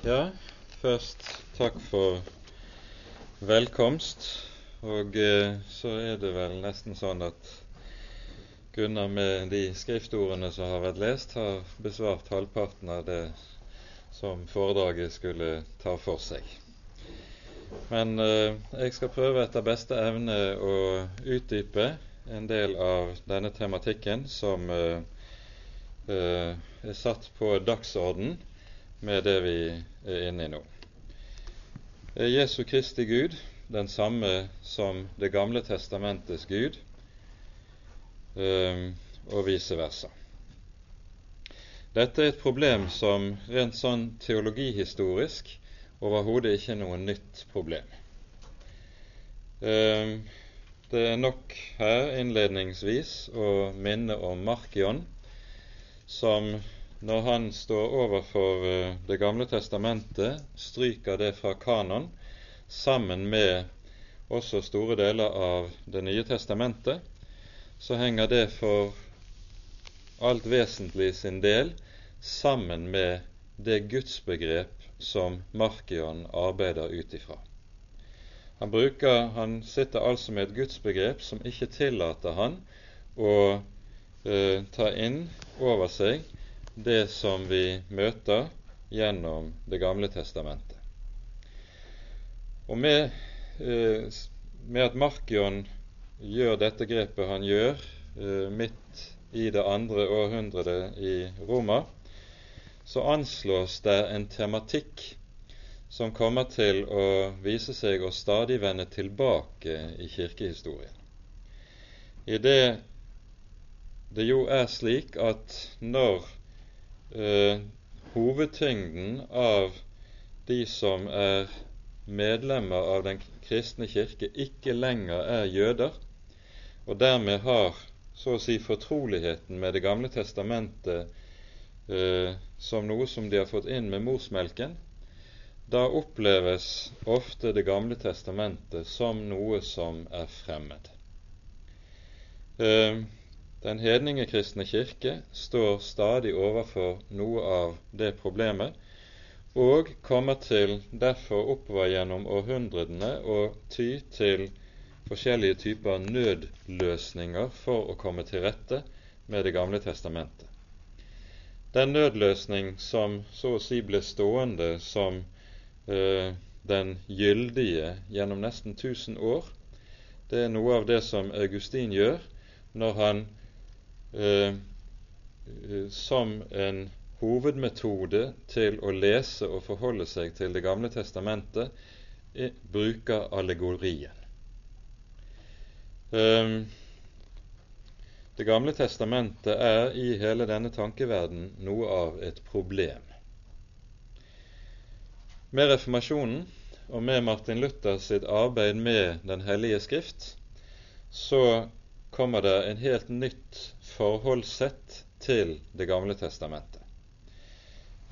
Ja, først takk for velkomst. Og eh, så er det vel nesten sånn at Gunnar med de skriftordene som har vært lest, har besvart halvparten av det som foredraget skulle ta for seg. Men eh, jeg skal prøve etter beste evne å utdype en del av denne tematikken som eh, eh er satt på dagsorden med det vi er inne i nå. Er Jesu Kristi Gud den samme som Det gamle testamentets Gud, ehm, og vice versa? Dette er et problem som rent sånn teologihistorisk overhodet ikke er noe nytt problem. Ehm, det er nok her innledningsvis å minne om Markion, som når han står overfor eh, Det gamle testamentet, stryker det fra kanon sammen med også store deler av Det nye testamentet, så henger det for alt vesentlig sin del sammen med det gudsbegrep som Markion arbeider ut ifra. Han, bruker, han sitter altså med et gudsbegrep som ikke tillater han å eh, ta inn over seg det som vi møter gjennom Det gamle testamentet. Og med, eh, med at Markion gjør dette grepet han gjør eh, midt i det andre århundret i Roma, så anslås det en tematikk som kommer til å vise seg å stadig vende tilbake i kirkehistorien. I det det jo er slik at når eh, hovedtyngden av de som er medlemmer av Den kristne kirke, ikke lenger er jøder, og dermed har så å si fortroligheten med Det gamle testamentet eh, som noe som de har fått inn med morsmelken, da oppleves ofte Det gamle testamentet som noe som er fremmed. Eh, den hedningekristne kirke står stadig overfor noe av det problemet, og kommer til derfor oppover gjennom århundrene å ty til forskjellige typer nødløsninger for å komme til rette med Det gamle testamentet. Den nødløsning som så å si ble stående som eh, den gyldige gjennom nesten 1000 år, det er noe av det som Augustin gjør når han Eh, eh, som en hovedmetode til å lese og forholde seg til Det gamle testamentet, er, bruker allegorien. Eh, det gamle testamentet er i hele denne tankeverden noe av et problem. Med reformasjonen og med Martin Luther sitt arbeid med Den hellige skrift så kommer det en helt nytt forholdssett til Det gamle testamentet.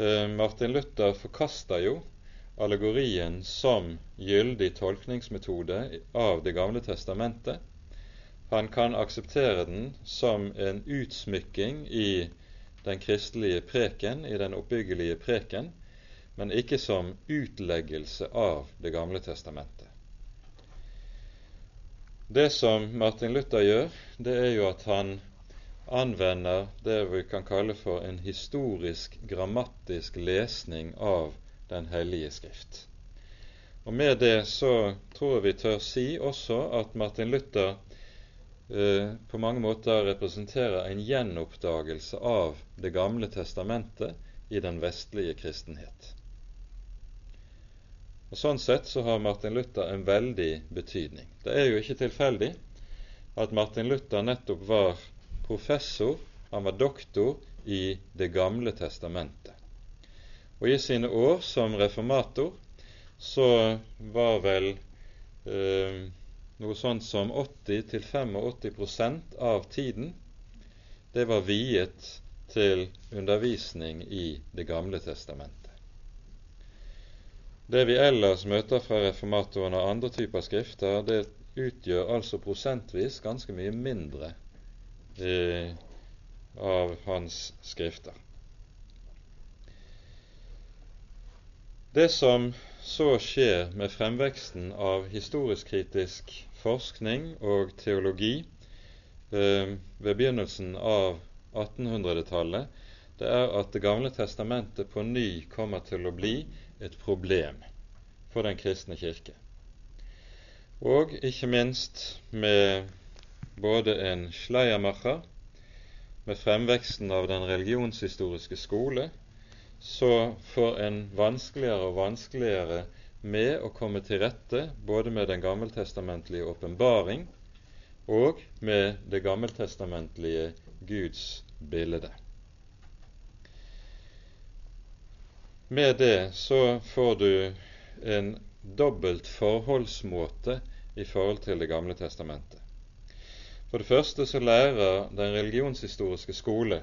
Eh, Martin Luther forkaster jo allegorien som gyldig tolkningsmetode av Det gamle testamentet. Han kan akseptere den som en utsmykking i den kristelige preken, i den oppbyggelige preken, men ikke som utleggelse av Det gamle testamentet. Det som Martin Luther gjør, det er jo at han anvender det vi kan kalle for en historisk, grammatisk lesning av Den hellige skrift. Og Med det så tror jeg vi tør si også at Martin Luther eh, på mange måter representerer en gjenoppdagelse av Det gamle testamentet i den vestlige kristenhet. Og Sånn sett så har Martin Luther en veldig betydning. Det er jo ikke tilfeldig at Martin Luther nettopp var professor, han var doktor i Det gamle testamentet. Og i sine år som reformator så var vel eh, noe sånt som 80-85% av tiden det var viet til undervisning i Det gamle testamentet. Det vi ellers møter fra reformatoren og andre typer skrifter, det utgjør altså prosentvis ganske mye mindre eh, av hans skrifter. Det som så skjer med fremveksten av historisk-kritisk forskning og teologi eh, ved begynnelsen av 1800-tallet, det er at Det gamle testamentet på ny kommer til å bli et problem for den kristne kirke. Og ikke minst med både en Schleiermacher, med fremveksten av den religionshistoriske skole, så får en vanskeligere og vanskeligere med å komme til rette både med den gammeltestamentlige åpenbaring og med det gammeltestamentlige Guds bilde. Med det så får du en dobbelt forholdsmåte i forhold til Det gamle testamentet. For det første så lærer den religionshistoriske skole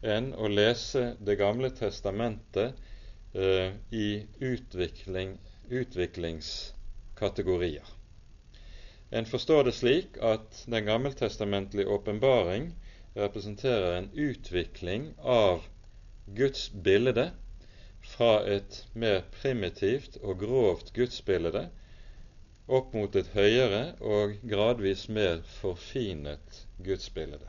en å lese Det gamle testamentet eh, i utvikling, utviklingskategorier. En forstår det slik at den gammeltestamentlige åpenbaring representerer en utvikling av Guds bilde fra et mer primitivt og grovt gudsbilde opp mot et høyere og gradvis mer forfinet gudsbilde.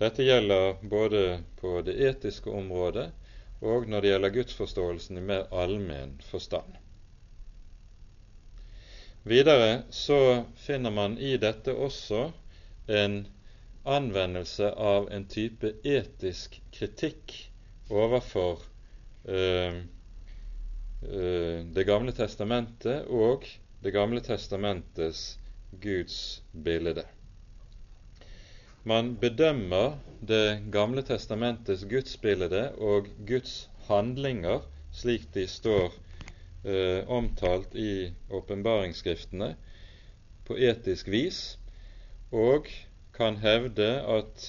Dette gjelder både på det etiske området og når det gjelder gudsforståelsen i mer allmenn forstand. Videre så finner man i dette også en anvendelse av en type etisk kritikk overfor Det gamle testamentet og Det gamle testamentets Guds bilde. Man bedømmer Det gamle testamentets gudsbilde og Guds handlinger slik de står eh, omtalt i åpenbaringsskriftene, på etisk vis, og kan hevde at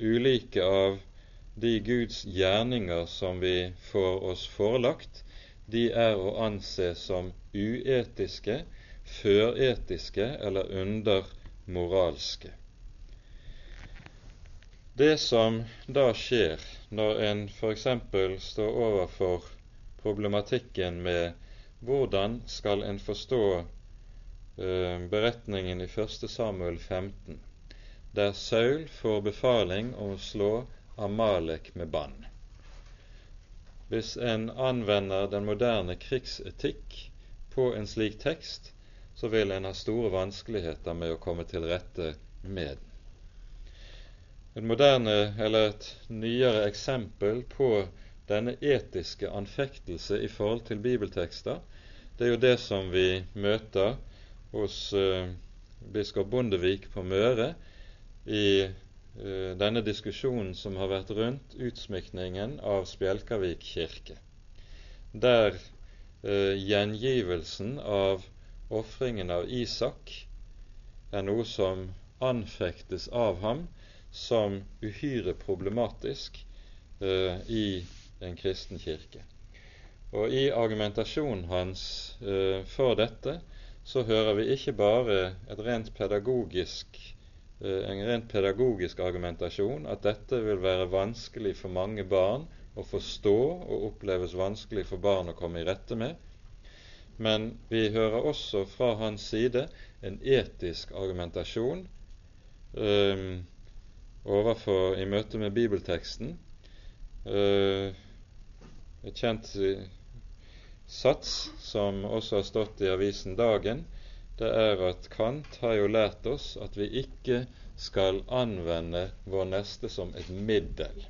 ulike av de Guds gjerninger som vi får oss forelagt, de er å anse som uetiske, føretiske eller undermoralske. Det som da skjer når en f.eks. står overfor problematikken med hvordan skal en forstå uh, beretningen i 1. Samuel 15, der Saul får befaling om å slå Amalek med bann. Hvis en anvender den moderne krigsetikk på en slik tekst, så vil en ha store vanskeligheter med å komme til rette med den. Et moderne, eller et nyere eksempel på denne etiske anfektelse i forhold til bibeltekster, det er jo det som vi møter hos uh, biskop Bondevik på Møre i denne diskusjonen som har vært rundt utsmykningen av Spjelkavik kirke, der eh, gjengivelsen av ofringen av Isak er noe som anfektes av ham som uhyre problematisk eh, i en kristen kirke. Og i argumentasjonen hans eh, for dette så hører vi ikke bare et rent pedagogisk Eh, en rent pedagogisk argumentasjon at dette vil være vanskelig for mange barn å forstå og oppleves vanskelig for barn å komme i rette med. Men vi hører også fra hans side en etisk argumentasjon um, overfor i møte med bibelteksten. Uh, et kjent sats som også har stått i avisen Dagen, det er at Kant har jo lært oss at vi ikke skal anvende vår neste som et middel.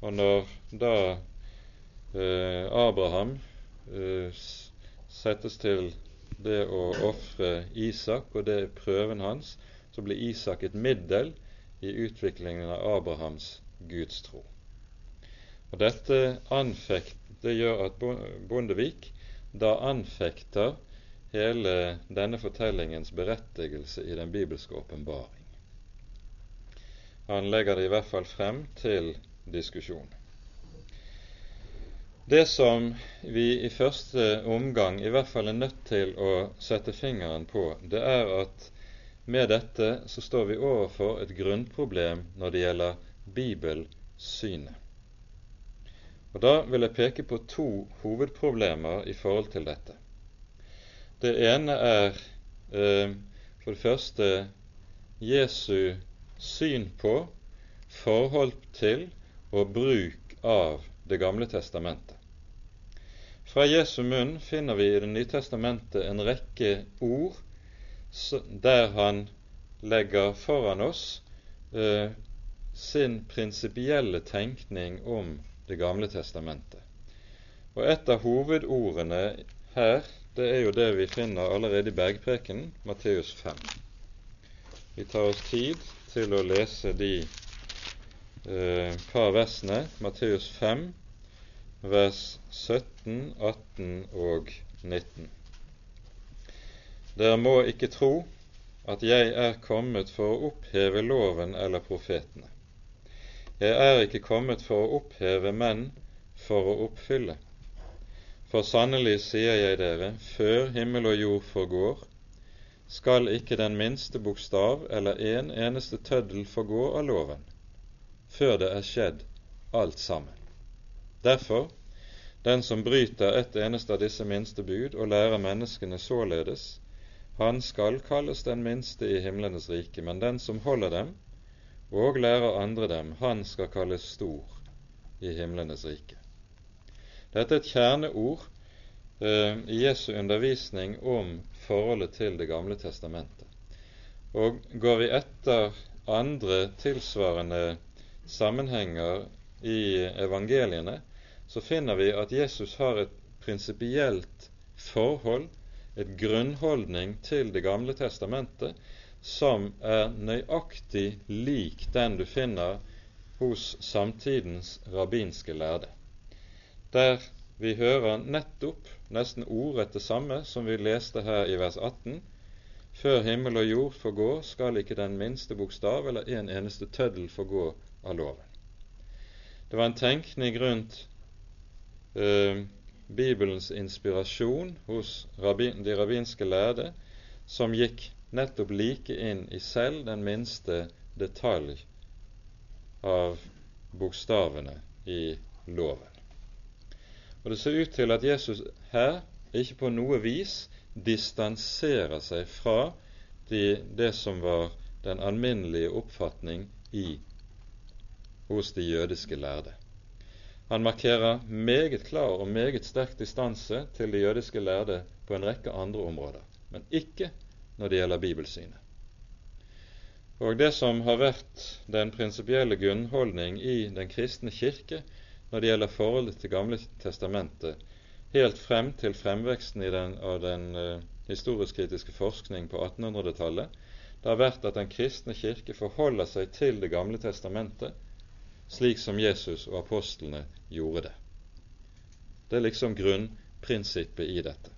Og når da eh, Abraham eh, settes til det å ofre Isak, og det er prøven hans, så blir Isak et middel i utviklingen av Abrahams gudstro. Og dette anfekt, det gjør at Bondevik da anfekter hele denne fortellingens berettigelse i den bibelske åpenbaring. Han legger det i hvert fall frem til diskusjon. Det som vi i første omgang i hvert fall er nødt til å sette fingeren på, det er at med dette så står vi overfor et grunnproblem når det gjelder bibelsynet. Og Da vil jeg peke på to hovedproblemer i forhold til dette. Det ene er eh, for det første Jesu syn på, forhold til og bruk av Det gamle testamentet. Fra Jesu munn finner vi i Det nye testamentet en rekke ord der han legger foran oss eh, sin prinsipielle tenkning om Det gamle testamentet. Og Et av hovedordene her det er jo det vi finner allerede i bergprekenen, Matteus 5. Vi tar oss tid til å lese de eh, par versene. Matteus 5, vers 17, 18 og 19. Dere må ikke tro at jeg er kommet for å oppheve loven eller profetene. Jeg er ikke kommet for å oppheve, men for å oppfylle. For sannelig sier jeg dere, før himmel og jord forgår, skal ikke den minste bokstav eller en eneste tøddel forgå av loven, før det er skjedd alt sammen. Derfor, den som bryter et eneste av disse minste bud og lærer menneskene således, han skal kalles den minste i himlenes rike, men den som holder dem og lærer andre dem, han skal kalles stor i himlenes rike. Dette er et kjerneord eh, i Jesu undervisning om forholdet til Det gamle testamentet. Og går vi etter andre tilsvarende sammenhenger i evangeliene, så finner vi at Jesus har et prinsipielt forhold, et grunnholdning til Det gamle testamentet, som er nøyaktig lik den du finner hos samtidens rabbinske lærde der vi hører nettopp nesten ordrett det samme som vi leste her i vers 18. Før himmel og jord forgår, skal ikke den minste bokstav eller en eneste tøddel forgå av loven. Det var en tenkning rundt eh, Bibelens inspirasjon hos rabbin, de rabbinske lærde som gikk nettopp like inn i selv den minste detalj av bokstavene i loven. Og det ser ut til at Jesus her ikke på noe vis distanserer seg fra de, det som var den alminnelige oppfatning i, hos de jødiske lærde. Han markerer meget klar og meget sterk distanse til de jødiske lærde på en rekke andre områder, men ikke når det gjelder bibelsynet. Og det som har vært den prinsipielle grunnholdning i den kristne kirke, når det gjelder forholdet til Gamle testamentet, helt frem til fremveksten den, av den uh, historisk-kritiske forskning på 1800-tallet, det har vært at Den kristne kirke forholder seg til Det gamle testamentet slik som Jesus og apostlene gjorde det. Det er liksom grunnprinsippet i dette.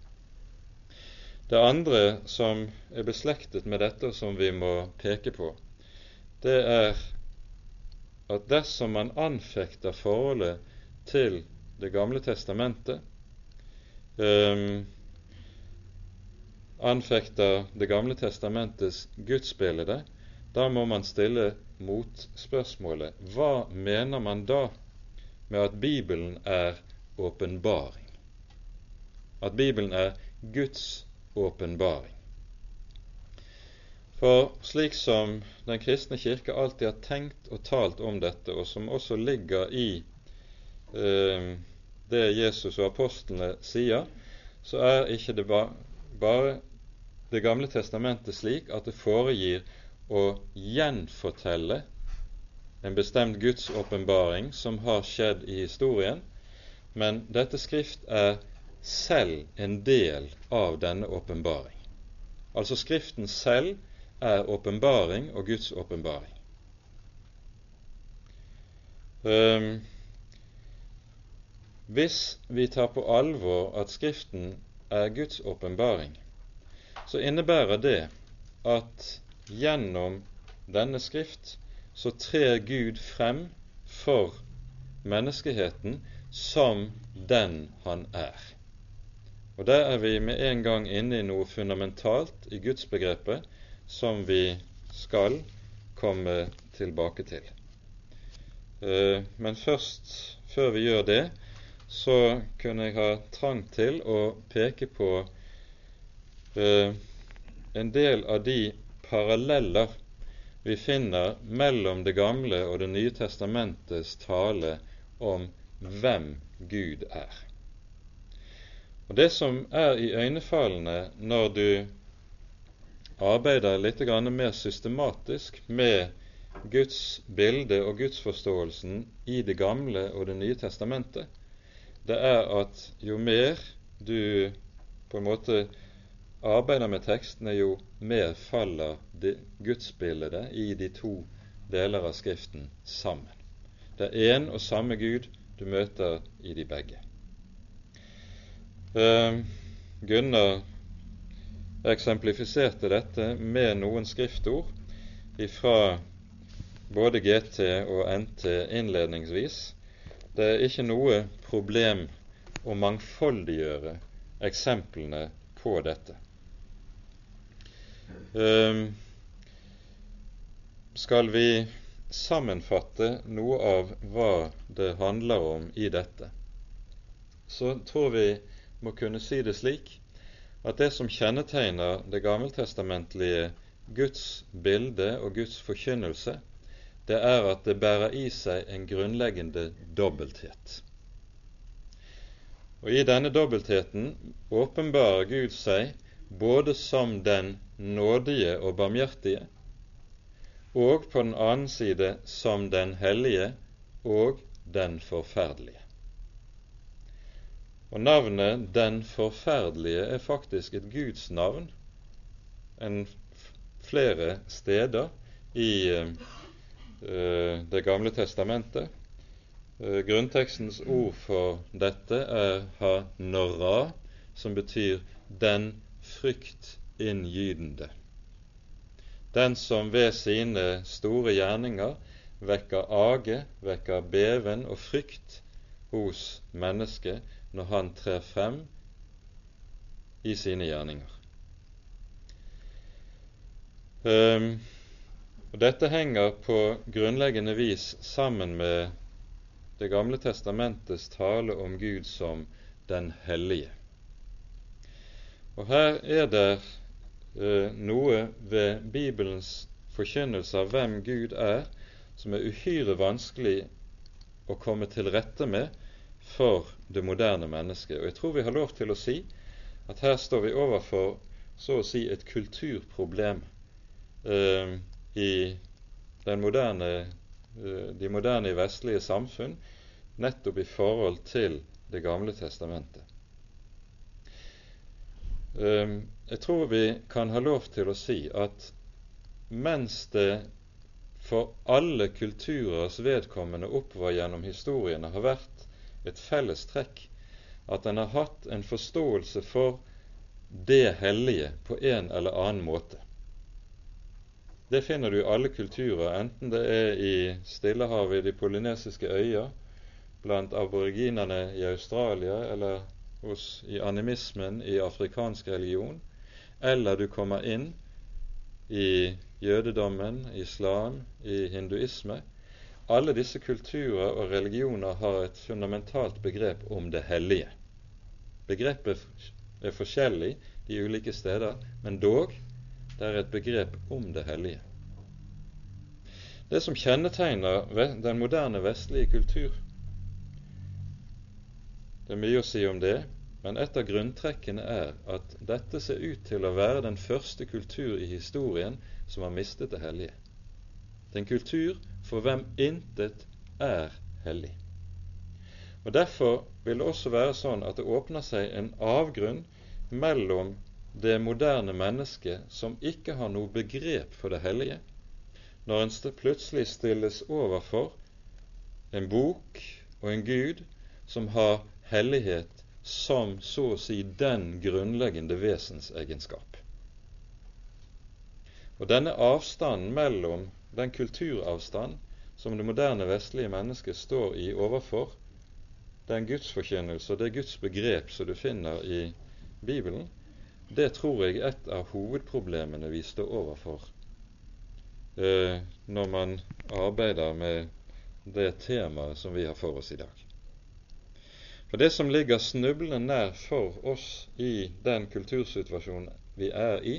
Det andre som er beslektet med dette, og som vi må peke på, det er at dersom man anfekter forholdet til Det gamle testamentet, um, anfekter Det gamle testamentets gudsbilde, da må man stille motspørsmålet hva mener man da med at Bibelen er åpenbaring? At Bibelen er Guds åpenbaring. For slik som Den kristne kirke alltid har tenkt og talt om dette, og som også ligger i eh, det Jesus og apostlene sier, så er ikke det ba bare Det gamle testamentet slik at det foregir å gjenfortelle en bestemt Guds åpenbaring som har skjedd i historien, men dette skrift er selv en del av denne åpenbaring. Altså Skriften selv er åpenbaring og Guds åpenbaring. Um, hvis vi tar på alvor at Skriften er Guds åpenbaring, så innebærer det at gjennom denne Skrift så trer Gud frem for menneskeheten som den han er. Og Der er vi med en gang inne i noe fundamentalt i gudsbegrepet som vi skal komme tilbake til. Eh, men først, før vi gjør det, så kunne jeg ha trang til å peke på eh, en del av de paralleller vi finner mellom Det gamle og Det nye testamentets tale om hvem Gud er. Og Det som er iøynefallende når du arbeider litt mer systematisk med Guds bilde og gudsforståelsen i Det gamle og Det nye testamentet, det er at jo mer du på en måte arbeider med tekstene, jo mer faller gudsbildet i de to deler av Skriften sammen. Det er én og samme Gud du møter i de begge. Uh, Gunnar eksemplifiserte dette med noen skriftord fra både GT og NT innledningsvis. Det er ikke noe problem å mangfoldiggjøre eksemplene på dette. Um, skal vi sammenfatte noe av hva det handler om i dette, så tror vi må kunne si det slik at det som kjennetegner det gammeltestamentlige Guds bilde og Guds forkynnelse, det er at det bærer i seg en grunnleggende dobbelthet. Og I denne dobbeltheten åpenbarer Gud seg både som den nådige og barmhjertige, og på den annen side som den hellige og den forferdelige. Og navnet Den forferdelige er faktisk et Guds navn enn flere steder i uh, Det gamle testamentet. Uh, grunntekstens ord for dette er ha-norra, som betyr 'den fryktinngytende'. Den som ved sine store gjerninger vekker age, vekker beven og frykt hos mennesket, når han trer frem i sine gjerninger. Um, og Dette henger på grunnleggende vis sammen med Det gamle testamentets tale om Gud som den hellige. Og Her er det uh, noe ved Bibelens forkynnelse av hvem Gud er, som er uhyre vanskelig å komme til rette med for det moderne mennesket. Og jeg tror vi har lov til å si at her står vi overfor så å si et kulturproblem eh, i moderne, eh, de moderne vestlige samfunn nettopp i forhold til Det gamle testamentet. Eh, jeg tror vi kan ha lov til å si at mens det for alle kulturers vedkommende oppover gjennom historiene har vært et felles trekk at en har hatt en forståelse for det hellige på en eller annen måte. Det finner du i alle kulturer, enten det er i Stillehavet, i de polynesiske øyer, blant aboriginerne i Australia eller hos, i animismen i afrikansk religion, eller du kommer inn i jødedommen, islam, i hinduisme, alle disse kulturer og religioner har et fundamentalt begrep om det hellige. Begrepet er forskjellig de ulike steder, men dog det er et begrep om det hellige. Det som kjennetegner den moderne vestlige kultur Det er mye å si om det, men et av grunntrekkene er at dette ser ut til å være den første kultur i historien som har mistet det hellige. Det er en kultur for hvem intet er hellig. Og Derfor vil det også være sånn at det åpner seg en avgrunn mellom det moderne mennesket som ikke har noe begrep for det hellige, når en plutselig stilles overfor en bok og en Gud som har hellighet som så å si den grunnleggende vesensegenskap. Og denne avstanden mellom den kulturavstand som det moderne vestlige mennesket står i overfor den gudsforkynnelse og det Guds begrep som du finner i Bibelen, det tror jeg et av hovedproblemene vi står overfor eh, når man arbeider med det temaet som vi har for oss i dag. For det som ligger snublende nær for oss i den kultursituasjonen vi er i,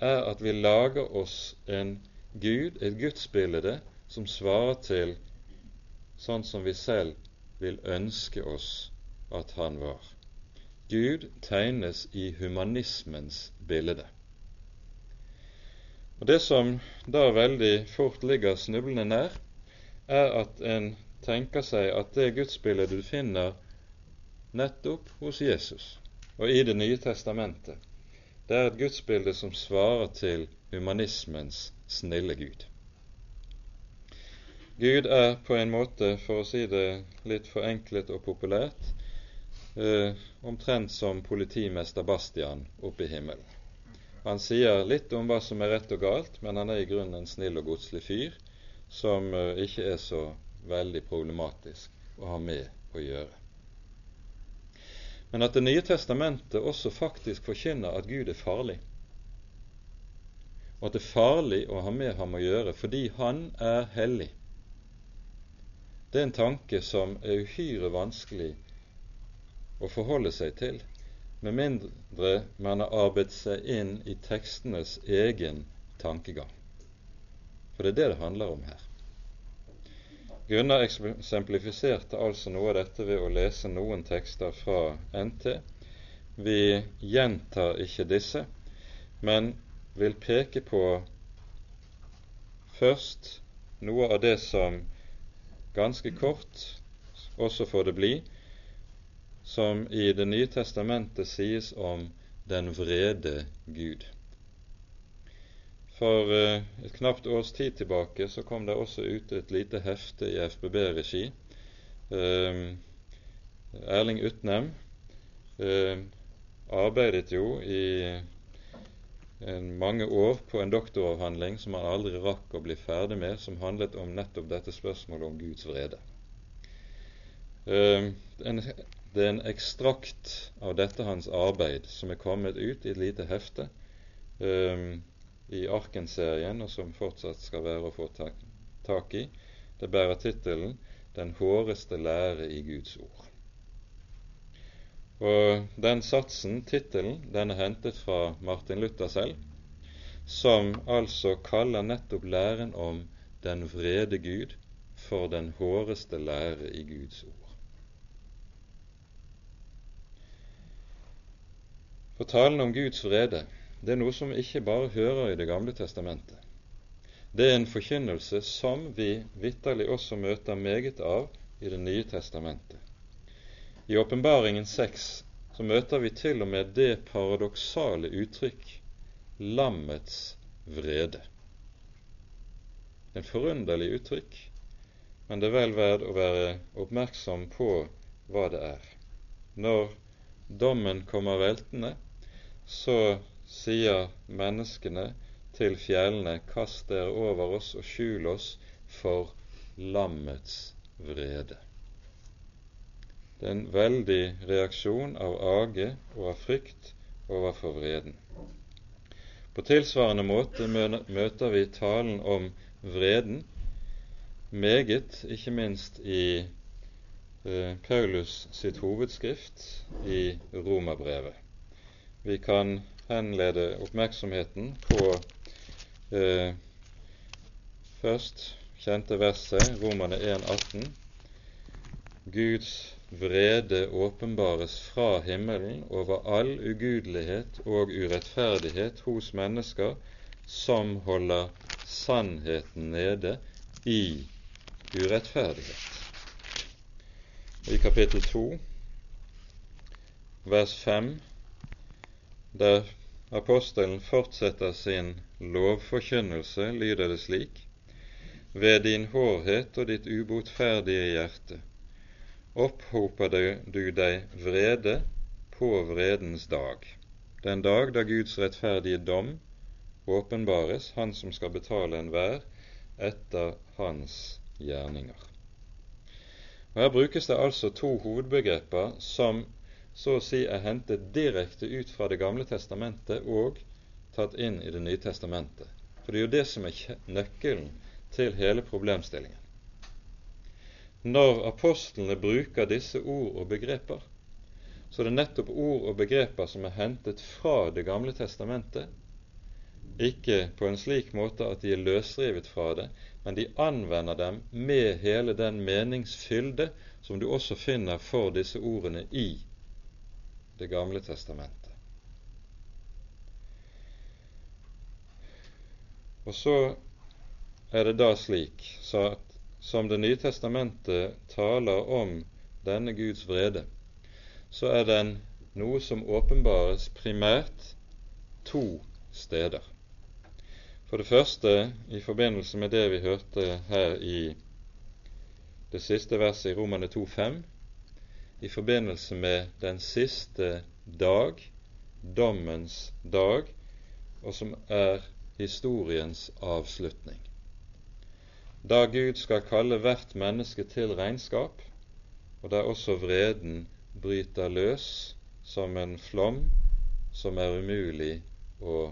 er at vi lager oss en Gud, et gudsbilde, som svarer til sånn som vi selv vil ønske oss at han var. Gud tegnes i humanismens bilde. Og Det som da veldig fort ligger snublende nær, er at en tenker seg at det gudsbildet du finner nettopp hos Jesus og i Det nye testamentet, det er et gudsbilde som svarer til humanismens snille Gud. Gud er på en måte, for å si det litt forenklet og populært, eh, omtrent som politimester Bastian oppe i himmelen. Han sier litt om hva som er rett og galt, men han er i grunnen en snill og godslig fyr som eh, ikke er så veldig problematisk å ha med å gjøre. Men at Det nye testamentet også faktisk forkynner at Gud er farlig, og at det er farlig å ha med ham å gjøre fordi han er hellig, det er en tanke som er uhyre vanskelig å forholde seg til med mindre man har arbeidet seg inn i tekstenes egen tankegang. For det er det det handler om her. Gunnar eksemplifiserte altså noe av dette ved å lese noen tekster fra NT. Vi gjentar ikke disse, men vil peke på først noe av det som ganske kort også får det bli, som i Det nye testamentet sies om den vrede Gud. For eh, et knapt års tid tilbake så kom det også ut et lite hefte i FBB-regi. Eh, Erling Utnem eh, arbeidet jo i mange år på en doktoravhandling som han aldri rakk å bli ferdig med, som handlet om nettopp dette spørsmålet om Guds vrede. Det er en ekstrakt av dette hans arbeid som er kommet ut i et lite hefte um, i Arken-serien, og som fortsatt skal være å få tak i. Det bærer tittelen 'Den håreste lære i Guds ord'. Og Den satsen, tittelen, den er hentet fra Martin Luther selv, som altså kaller nettopp læren om den vrede Gud for den håreste lære i Guds ord. For talen om Guds vrede det er noe som ikke bare hører i Det gamle testamentet. Det er en forkynnelse som vi vitterlig også møter meget av i Det nye testamentet. I Åpenbaringen 6 så møter vi til og med det paradoksale uttrykk lammets vrede. En forunderlig uttrykk, men det er vel verd å være oppmerksom på hva det er. Når dommen kommer veltende, så sier menneskene til fjellene, kast dere over oss og skjul oss for lammets vrede. Det er en veldig reaksjon av age og av frykt overfor vreden. På tilsvarende måte møter vi talen om vreden meget, ikke minst i eh, Paulus sitt hovedskrift i Romerbrevet. Vi kan henlede oppmerksomheten på eh, først kjente verset, Romerne 1,18. Guds vrede åpenbares fra himmelen over all ugudelighet og urettferdighet hos mennesker som holder sannheten nede i urettferdighet. I kapittel 2, vers 5 der apostelen fortsetter sin lovforkynnelse, lyder det slik:" Ved din hårhet og ditt ubotferdige hjerte opphoper du deg vrede på vredens dag, den dag da Guds rettferdige dom åpenbares, Han som skal betale enhver etter hans gjerninger. Og Her brukes det altså to hovedbegreper som så å si er hentet direkte ut fra Det gamle testamentet og tatt inn i Det nye testamentet. For det er jo det som er nøkkelen til hele problemstillingen. Når apostlene bruker disse ord og begreper, så det er nettopp ord og begreper som er hentet fra Det gamle testamentet, ikke på en slik måte at de er løsrevet fra det, men de anvender dem med hele den meningsfylde som du også finner for disse ordene i Det gamle testamentet. Og så er det da slik at som Det nye testamentet taler om denne Guds vrede, så er den noe som åpenbares primært to steder. For det første i forbindelse med det vi hørte her i det siste verset i Romane 2,5, i forbindelse med den siste dag, dommens dag, og som er historiens avslutning da Gud skal kalle hvert menneske til regnskap, og der også vreden bryter løs som en flom som er umulig å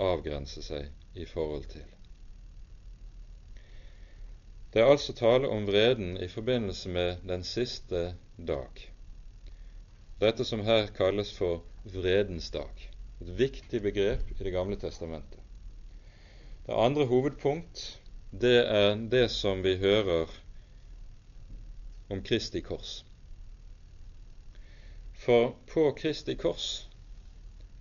avgrense seg i forhold til. Det er altså tale om vreden i forbindelse med den siste dag. Dette som her kalles for vredens dag. Et viktig begrep i Det gamle testamentet. Det andre hovedpunkt det er det som vi hører om Kristi kors. For på Kristi kors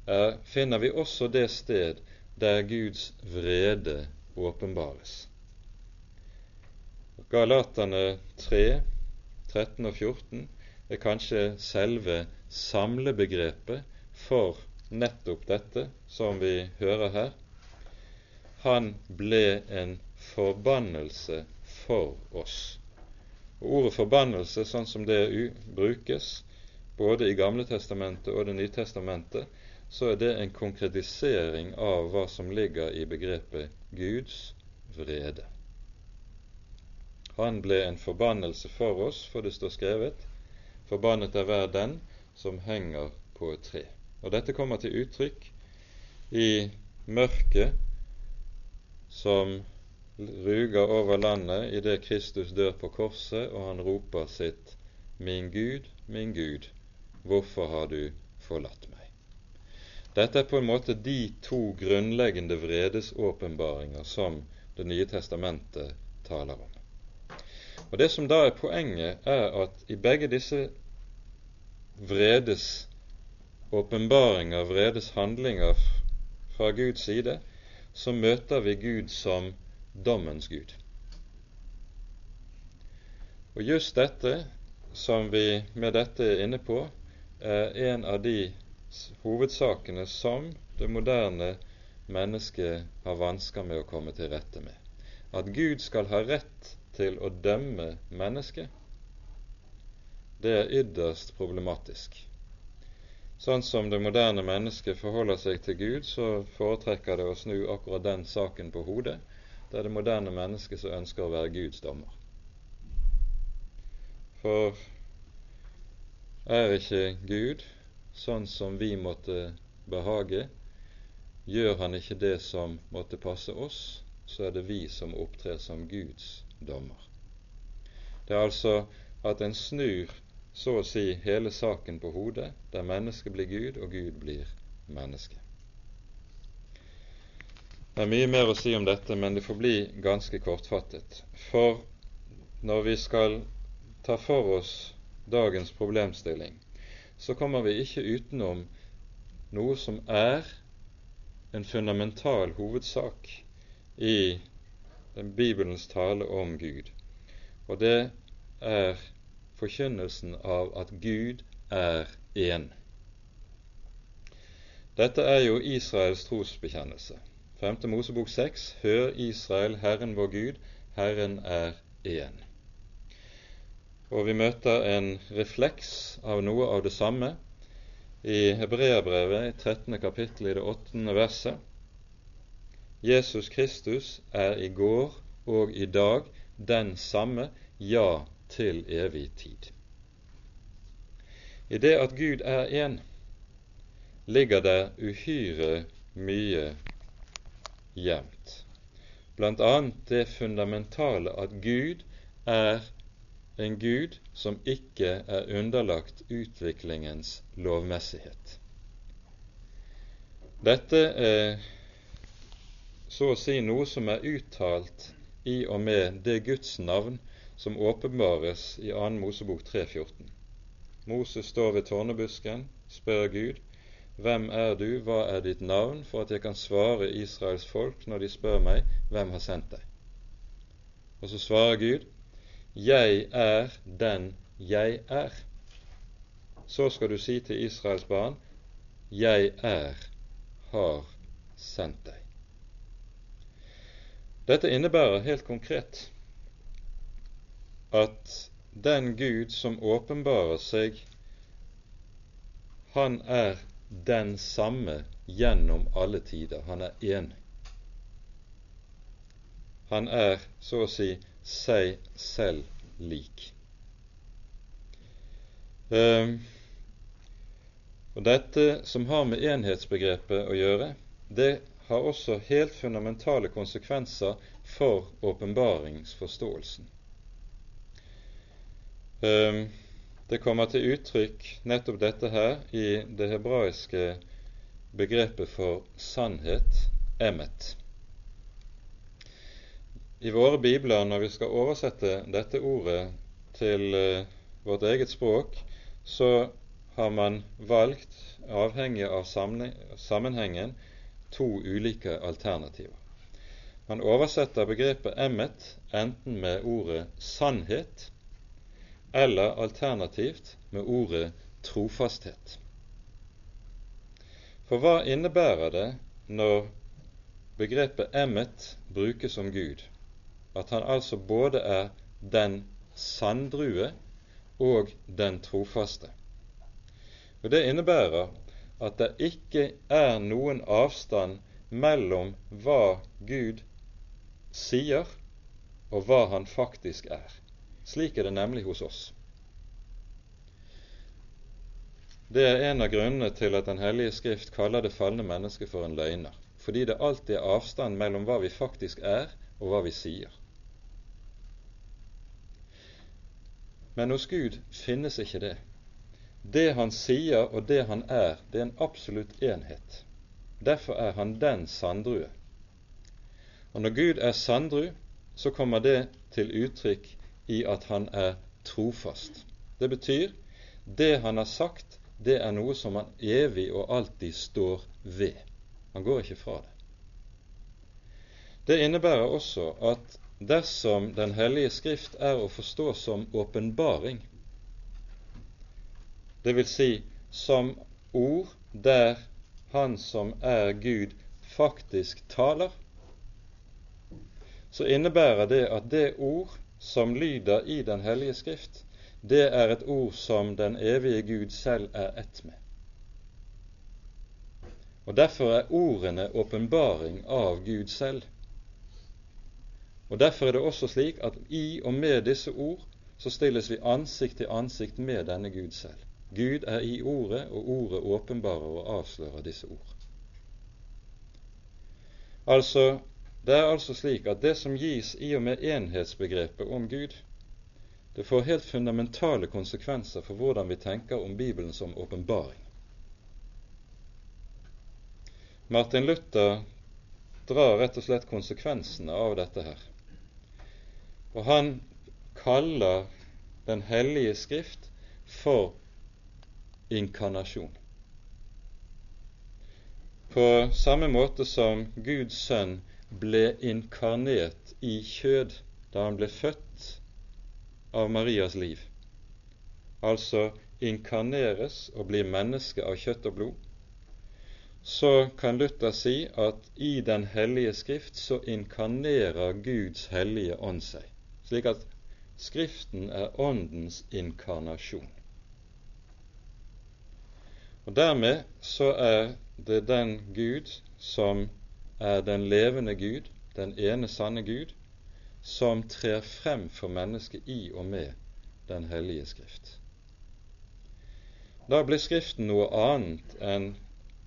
er, finner vi også det sted der Guds vrede åpenbares. Galaterne 3, 13 og 14 er kanskje selve samlebegrepet for nettopp dette som vi hører her. Han ble en forbannelse for oss. Og Ordet forbannelse, sånn som det brukes både i Gamle testamentet og Det nye testamentet, så er det en konkretisering av hva som ligger i begrepet Guds vrede. Han ble en forbannelse for oss, for det står skrevet, forbannet er hver den som henger på et tre. Og dette kommer til uttrykk i mørket som ruger over landet idet Kristus dør på korset, og han roper sitt Min Gud, min Gud, hvorfor har du forlatt meg? Dette er på en måte de to grunnleggende vredesåpenbaringer som Det nye testamentet taler om. Og Det som da er poenget, er at i begge disse vredes åpenbaringer, vredes handlinger fra Guds side, så møter vi Gud som dommens Gud. Og just dette som vi med dette er inne på, er en av de hovedsakene som det moderne mennesket har vansker med å komme til rette med. At Gud skal ha rett til å dømme mennesket, det er ytterst problematisk. Sånn som det moderne mennesket forholder seg til Gud, så foretrekker det å snu akkurat den saken på hodet det er det moderne mennesket som ønsker å være Guds dommer. For er ikke Gud sånn som vi måtte behage? Gjør han ikke det som måtte passe oss, så er det vi som opptrer som Guds dommer. Det er altså at en snur så å si hele saken på hodet, der mennesket blir Gud og Gud blir menneske. Det er mye mer å si om dette, men det får bli ganske kortfattet. For når vi skal ta for oss dagens problemstilling, så kommer vi ikke utenom noe som er en fundamental hovedsak i Bibelens tale om Gud. Og det er forkynnelsen av at Gud er én. Dette er jo Israels trosbekjennelse. 5. Mosebok 6.: Hør Israel, Herren vår Gud, Herren er én. Og vi møter en refleks av noe av det samme i Hebreabrevet, i 13. kapittel, i det 8. verset. Jesus Kristus er i går og i dag den samme, ja, til evig tid. I det at Gud er én, ligger det uhyre mye jevnt. Blant annet det fundamentale at Gud er en Gud som ikke er underlagt utviklingens lovmessighet. Dette er så å si noe som er uttalt i og med det Guds navn som åpenbares i 2. Mosebok 3,14. Moses står ved tårnebusken, spør Gud, hvem er du, hva er ditt navn, for at jeg kan svare Israels folk når de spør meg, hvem har sendt deg? Og så svarer Gud, Jeg er den jeg er. Så skal du si til Israels barn, Jeg er har sendt deg. Dette innebærer helt konkret at den Gud som åpenbarer seg, han er den samme gjennom alle tider. Han er én. Han er så å si seg selv lik. Um, og Dette som har med enhetsbegrepet å gjøre, det har også helt fundamentale konsekvenser for åpenbaringsforståelsen. Um, det kommer til uttrykk nettopp dette her i det hebraiske begrepet for sannhet, emmet. I våre bibler, når vi skal oversette dette ordet til uh, vårt eget språk, så har man valgt, avhengig av sammenhengen, to ulike alternativer. Man oversetter begrepet 'emmet' enten med ordet 'sannhet' eller alternativt med ordet 'trofasthet'. For hva innebærer det når begrepet 'emmet' brukes om Gud? at han altså både er den sanddrue og den trofaste. Og Det innebærer at det ikke er noen avstand mellom hva Gud sier, og hva han faktisk er. Slik er det nemlig hos oss. Det er en av grunnene til at Den hellige Skrift kaller det falne mennesket for en løgner, fordi det alltid er avstand mellom hva vi faktisk er, og hva vi sier. Men hos Gud finnes ikke det. Det han sier og det han er, det er en absolutt enhet. Derfor er han den sanddrue. Og når Gud er sanddru, så kommer det til uttrykk i at han er trofast. Det betyr det han har sagt, det er noe som han evig og alltid står ved. Han går ikke fra det. Det innebærer også at dersom Den hellige Skrift er å forstå som åpenbaring, dvs. Si, som ord der Han som er Gud, faktisk taler, så innebærer det at det ord som lyder i Den hellige Skrift, det er et ord som den evige Gud selv er ett med. Og Derfor er ordene åpenbaring av Gud selv. Og Derfor er det også slik at i og med disse ord så stilles vi ansikt til ansikt med denne Gud selv. Gud er i Ordet, og Ordet åpenbarer og avslører disse ord. Altså, Det er altså slik at det som gis i og med enhetsbegrepet om Gud, det får helt fundamentale konsekvenser for hvordan vi tenker om Bibelen som åpenbaring. Martin Luther drar rett og slett konsekvensene av dette her. Og han kaller Den hellige Skrift for inkarnasjon. På samme måte som Guds sønn ble inkarnert i kjød da han ble født av Marias liv, altså inkarneres og blir menneske av kjøtt og blod, så kan Luther si at i Den hellige Skrift så inkarnerer Guds hellige ånd seg slik at Skriften er Åndens inkarnasjon. Og Dermed så er det den Gud som er den levende Gud, den ene sanne Gud, som trer frem for mennesket i og med Den hellige Skrift. Da blir Skriften noe annet enn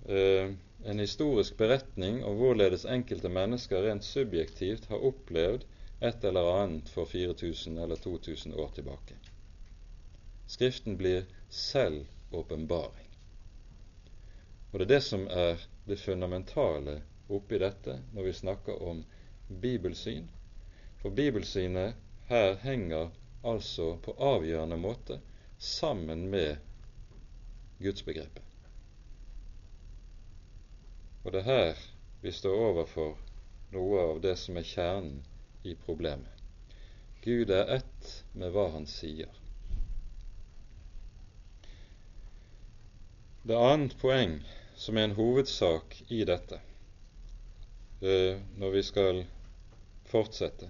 uh, en historisk beretning om hvorledes enkelte mennesker rent subjektivt har opplevd et eller annet for 4000 eller 2000 år tilbake. Skriften blir selv åpenbaring. Og det er det som er det fundamentale oppi dette når vi snakker om bibelsyn. For bibelsynet her henger altså på avgjørende måte sammen med gudsbegrepet. Og det er her vi står overfor noe av det som er kjernen i problemet. Gud er ett med hva han sier. Det annet poeng som er en hovedsak i dette, når vi skal fortsette,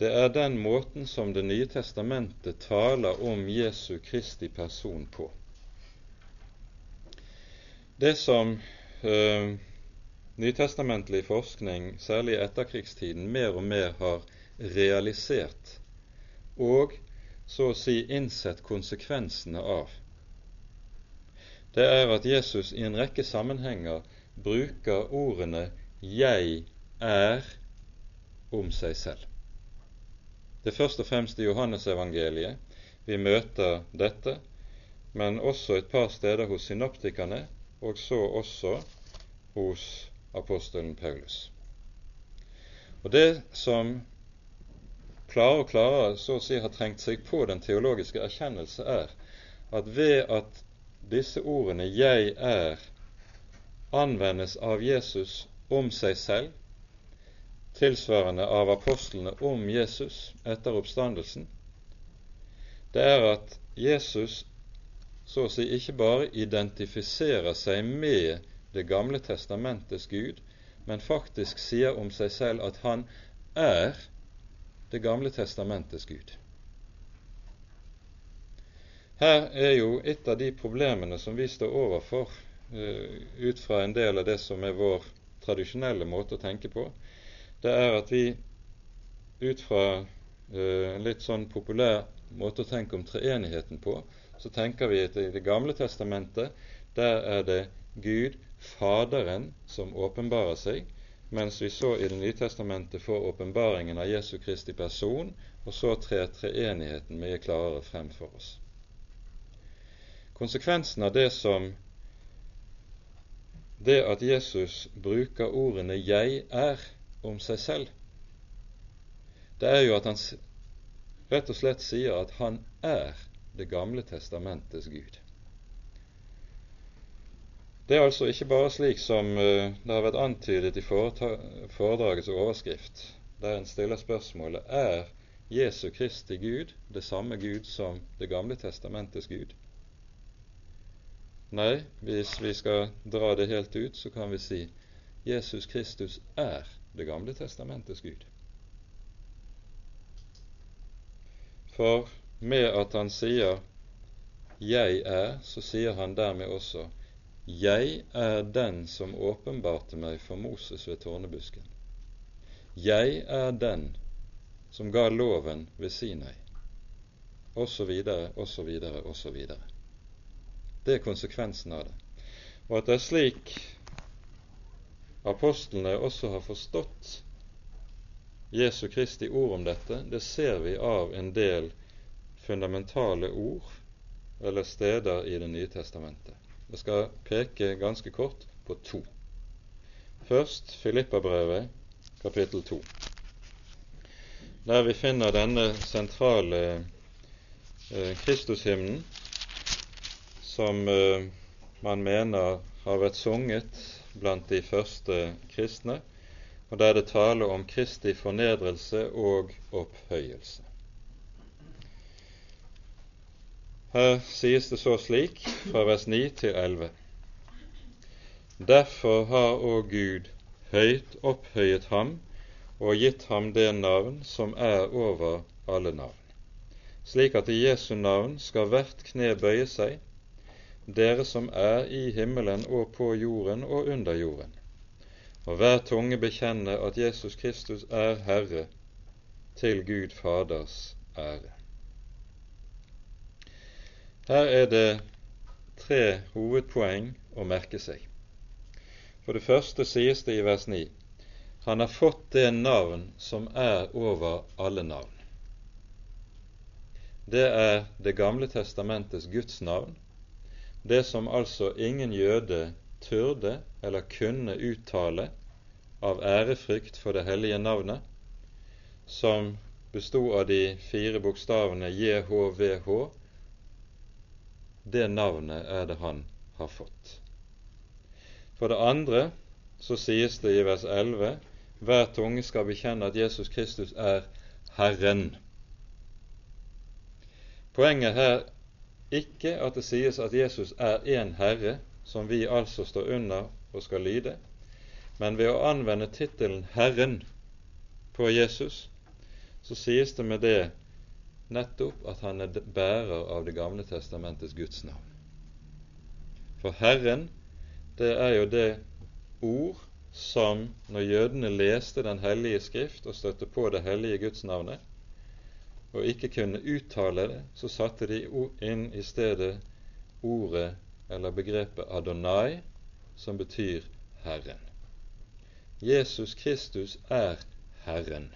det er den måten som Det nye testamentet taler om Jesu Kristi person på. Det som eh, nytestamentlig forskning, særlig i etterkrigstiden, mer og mer har realisert og så å si innsett konsekvensene av, det er at Jesus i en rekke sammenhenger bruker ordene 'jeg er' om seg selv. Det er først og fremst i Johannesevangeliet vi møter dette, men også et par steder hos synoptikerne, og så også hos apostelen Paulus. Og Det som klarere og klarere så å si har trengt seg på den teologiske erkjennelse, er at ved at disse ordene 'jeg er' anvendes av Jesus om seg selv, tilsvarende av apostlene om Jesus etter oppstandelsen, det er at Jesus så å si ikke bare identifiserer seg med det gamle testamentets Gud, men faktisk sier om seg selv at han er Det gamle testamentets Gud. Her er jo et av de problemene som vi står overfor uh, ut fra en del av det som er vår tradisjonelle måte å tenke på. Det er at vi ut fra uh, en litt sånn populær måte å tenke om treenigheten på, så tenker vi at i Det gamle testamentet der er det Gud Faderen som åpenbarer seg, mens vi så i Det nye testamentet får åpenbaringen av Jesu Kristi person, og så trer treenigheten mye klarere frem for oss. Konsekvensen av det som det at Jesus bruker ordene 'jeg er' om seg selv, det er jo at han rett og slett sier at han er Det gamle testamentets Gud. Det er altså ikke bare slik som uh, det har vært antydet i foredragets overskrift, der en stiller spørsmålet er Jesu Kristi Gud det samme Gud som Det gamle testamentets Gud? Nei, hvis vi skal dra det helt ut, så kan vi si Jesus Kristus er Det gamle testamentets Gud. For med at han sier 'jeg er', så sier han dermed også jeg er den som åpenbarte meg for Moses ved tårnebusken. Jeg er den som ga loven ved Sinai, osv., osv., osv. Det er konsekvensen av det. Og at det er slik apostlene også har forstått Jesu Kristi ord om dette, det ser vi av en del fundamentale ord eller steder i Det nye testamentet. Jeg skal peke ganske kort på to. Først Filippabrevet, kapittel to, der vi finner denne sentrale eh, Kristushymnen som eh, man mener har vært sunget blant de første kristne, og der det taler om Kristi fornedrelse og opphøyelse. Her sies det så slik fra vers 9 til 11. Derfor har òg Gud høyt opphøyet ham og gitt ham det navn som er over alle navn, slik at i Jesu navn skal hvert kne bøye seg, dere som er i himmelen og på jorden og under jorden, og hver tunge bekjenne at Jesus Kristus er Herre, til Gud Faders ære. Her er det tre hovedpoeng å merke seg. For det første sies det i vers 9 han har fått det navn som er over alle navn. Det er Det gamle testamentets Guds navn, det som altså ingen jøde turde eller kunne uttale av ærefrykt for det hellige navnet, som bestod av de fire bokstavene JHVH. Det navnet er det han har fått. For det andre så sies det i vers 11 hver tunge skal bekjenne at Jesus Kristus er Herren. Poenget her ikke at det sies at Jesus er én Herre, som vi altså står under og skal lyde, men ved å anvende tittelen Herren på Jesus, så sies det med det nettopp at han er bærer av Det gamle testamentets Guds navn. For Herren, det er jo det ord som når jødene leste Den hellige skrift og støtte på det hellige gudsnavnet, og ikke kunne uttale det, så satte de inn i stedet ordet eller begrepet Adonai, som betyr Herren. Jesus Kristus er Herren.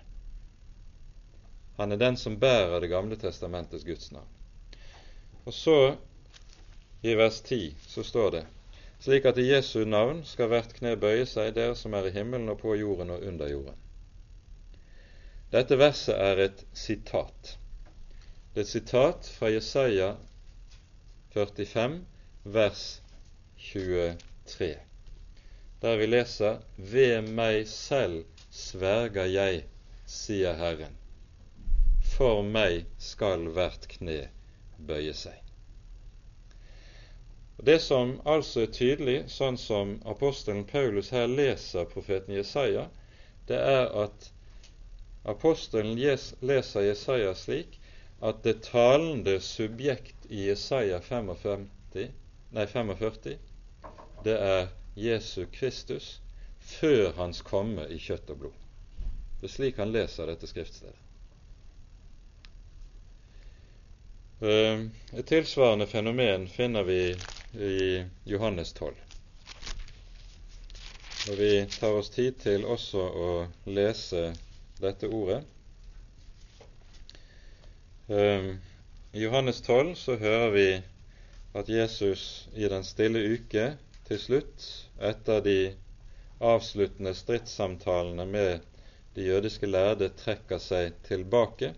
Han er den som bærer Det gamle testamentets gudsnavn. Og så, i vers 10, så står det slik at i Jesu navn skal hvert kne bøye seg, dere som er i himmelen og på jorden og under jorden. Dette verset er et sitat. Det er et sitat fra Jesaja 45, vers 23, der vi leser Ved meg selv sverger jeg, sier Herren, for meg skal hvert kne bøye seg. Det som altså er tydelig, sånn som apostelen Paulus her leser profeten Jesaja, det er at apostelen leser Jesaja slik at det talende subjekt i Jesaja 45, nei 45 det er Jesu Kristus før hans komme i kjøtt og blod. Det er slik han leser dette skriftstedet. Eh, et tilsvarende fenomen finner vi i Johannes 12. Og vi tar oss tid til også å lese dette ordet. Um, I Johannes 12 så hører vi at Jesus i den stille uke til slutt, etter de avsluttende stridssamtalene med de jødiske lærde, trekker seg tilbake.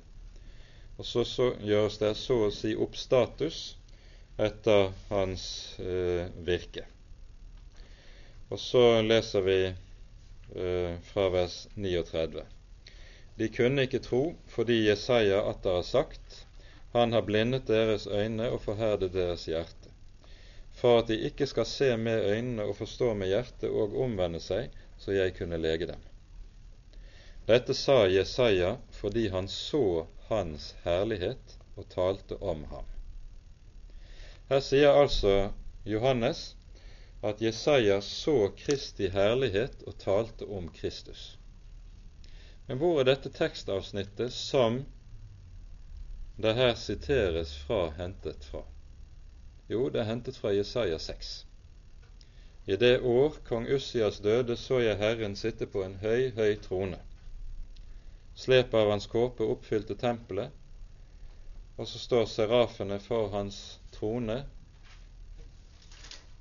Og så, så gjøres det så å si opp status etter hans eh, virke. Og så leser vi eh, fra vers 39. De kunne ikke tro fordi Jesaja atter har sagt, Han har blindet deres øyne og forherdet deres hjerte, for at de ikke skal se med øynene og forstå med hjertet og omvende seg, så jeg kunne lege dem. Dette sa Jesaja fordi han så hans herlighet og talte om ham. Her sier altså Johannes at Jesaja så Kristi herlighet og talte om Kristus. Men hvor er dette tekstavsnittet som det her siteres fra, hentet fra? Jo, det er hentet fra Jesaja 6. I det år kong Ussias døde, så jeg Herren sitte på en høy, høy trone. Slepet av hans kåpe oppfylte tempelet, og så står serafene for hans trone,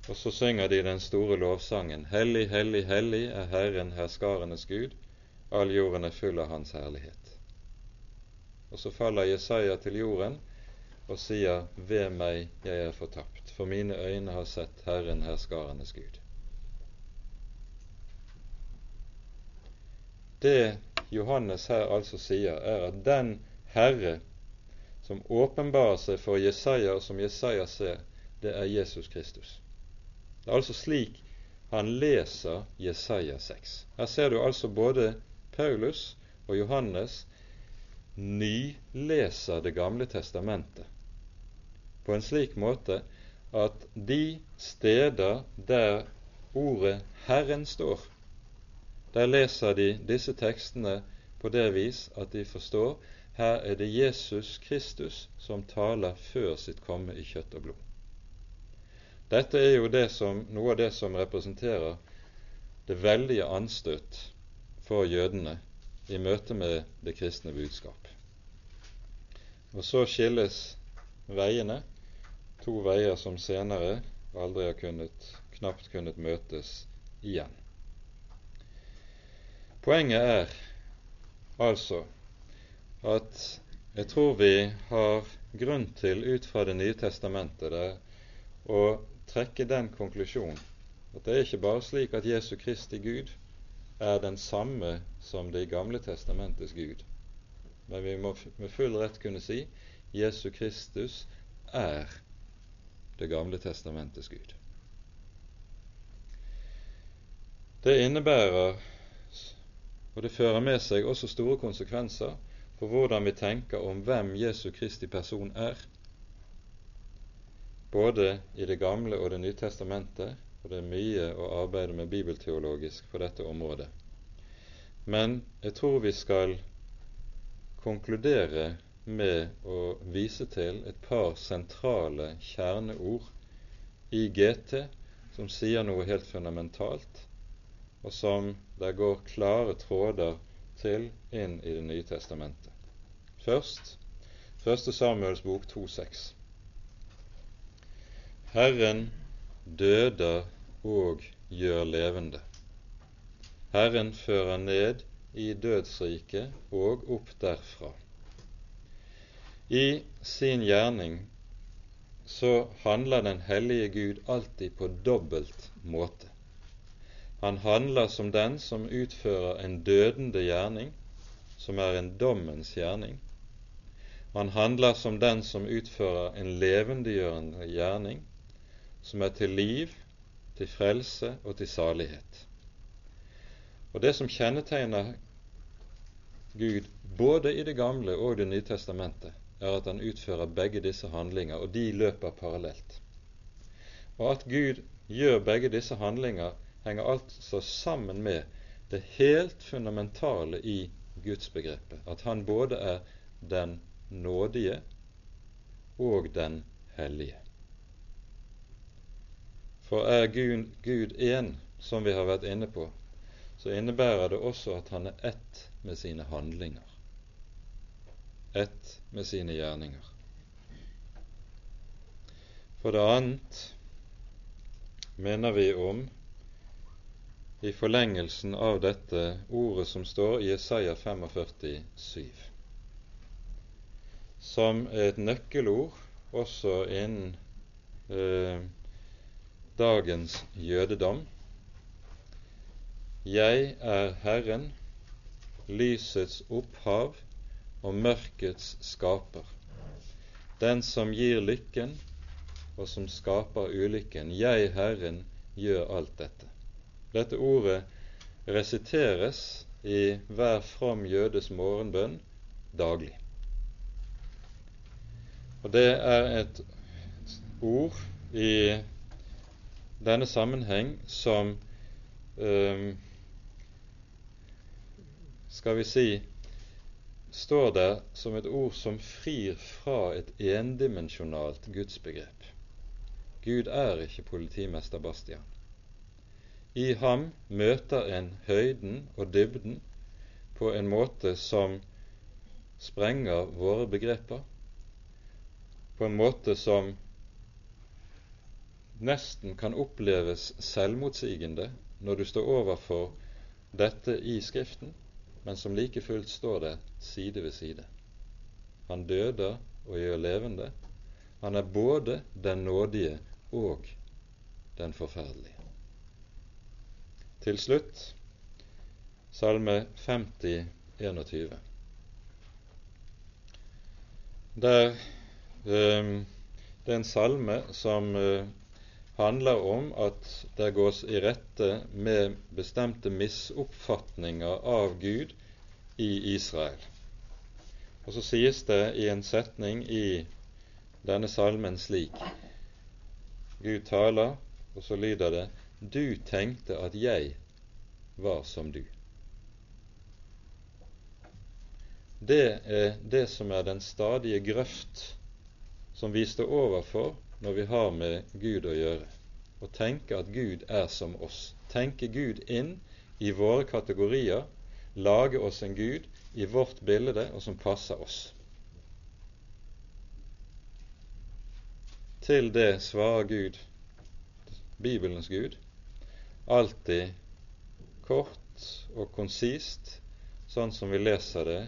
og så synger de den store lovsangen Hellig, hellig, hellig er Herren herskarenes Gud, all jorden er full av Hans herlighet. Og så faller Jesaja til jorden og sier Ved meg, jeg er fortapt, for mine øyne har sett Herren herskarenes Gud. Det Johannes her altså sier, er at den Herre som åpenbarer seg for Jesaja, og som Jesaja ser, det er Jesus Kristus. Det er altså slik han leser Jesaja 6. Her ser du altså både Paulus og Johannes nyleser Det gamle testamentet på en slik måte at de steder der ordet Herren står, der leser de disse tekstene på det vis at de forstår her er det Jesus Kristus som taler før sitt komme i kjøtt og blod. Dette er jo det som, noe av det som representerer det veldige anstøt for jødene i møte med det kristne budskap. Og så skilles veiene, to veier som senere aldri har kunnet, knapt kunnet møtes igjen. Poenget er altså at jeg tror vi har grunn til ut fra Det nye testamentet der, å trekke den konklusjonen at det er ikke bare slik at Jesu Kristi Gud er den samme som Det gamle testamentets Gud, men vi må med full rett kunne si Jesu Kristus er Det gamle testamentets Gud. Det innebærer, og det fører med seg også store konsekvenser for hvordan vi tenker om hvem Jesu Kristi person er, både i Det gamle og Det nye testamentet, og det er mye å arbeide med bibelteologisk på dette området. Men jeg tror vi skal konkludere med å vise til et par sentrale kjerneord i GT som sier noe helt fundamentalt, og som der går klare tråder til inn i Det nye testamentet. Først 1. Samuels bok 2,6. Herren døder og gjør levende. Herren fører ned i dødsriket og opp derfra. I sin gjerning så handler den hellige Gud alltid på dobbelt måte. Han handler som den som utfører en dødende gjerning, som er en dommens gjerning. Han handler som den som utfører en levendegjørende gjerning, som er til liv, til frelse og til salighet. Og Det som kjennetegner Gud både i Det gamle og Det nye testamentet, er at han utfører begge disse handlinger, og de løper parallelt. Og at Gud gjør begge disse handlinger, henger altså sammen med det helt fundamentale i gudsbegrepet, at han både er den nådige og den hellige. For er Gud, Gud én, som vi har vært inne på, så innebærer det også at han er ett med sine handlinger, ett med sine gjerninger. For det annet mener vi om i forlengelsen av dette ordet som står i Jesaja 45, 7, som er et nøkkelord også innen eh, dagens jødedom. Jeg er Herren, lysets opphav og mørkets skaper, den som gir lykken og som skaper ulykken. Jeg, Herren, gjør alt dette. Dette ordet resiteres i hver from jødes morgenbønn daglig. Og det er et ord i denne sammenheng som um, skal vi si står der som et ord som frir fra et endimensjonalt gudsbegrep. Gud er ikke politimester Bastian. I ham møter en høyden og dybden på en måte som sprenger våre begreper, på en måte som nesten kan oppleves selvmotsigende når du står overfor dette i Skriften, men som like fullt står det side ved side. Han døder og gjør levende. Han er både den nådige og den forferdelige. Til slutt Salme 50, 21. Der, um, det er en salme som uh, handler om at det gås i rette med bestemte misoppfatninger av Gud i Israel. Og så sies det i en setning i denne salmen slik Gud taler, og så lyder det du tenkte at jeg var som du. Det er det som er den stadige grøft som vi står overfor når vi har med Gud å gjøre. Å tenke at Gud er som oss. Tenke Gud inn i våre kategorier lage oss en Gud i vårt bilde og som passer oss. Til det svarer Gud, Bibelens Gud, alltid kort og konsist, sånn som vi leser det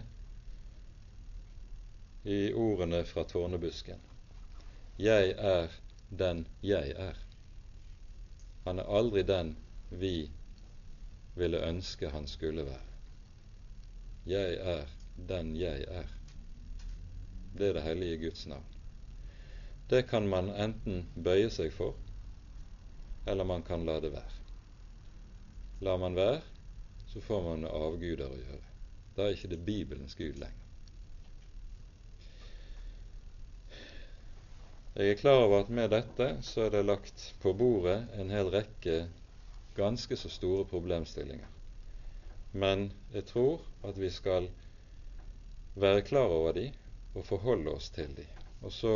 i ordene fra tårnebusken. Jeg er den jeg er. Han er aldri den vi ville ønske han skulle være. Jeg er den jeg er. Det er det hellige Guds navn. Det kan man enten bøye seg for, eller man kan la det være. Lar man være, så får man med avguder å gjøre. Da er ikke det Bibelens Gud lenger. Jeg er klar over at med dette så er det lagt på bordet en hel rekke ganske så store problemstillinger. Men jeg tror at vi skal være klar over de og forholde oss til de. Og så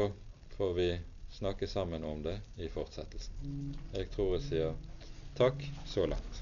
får vi snakke sammen om det i fortsettelsen. Jeg tror jeg sier takk så langt.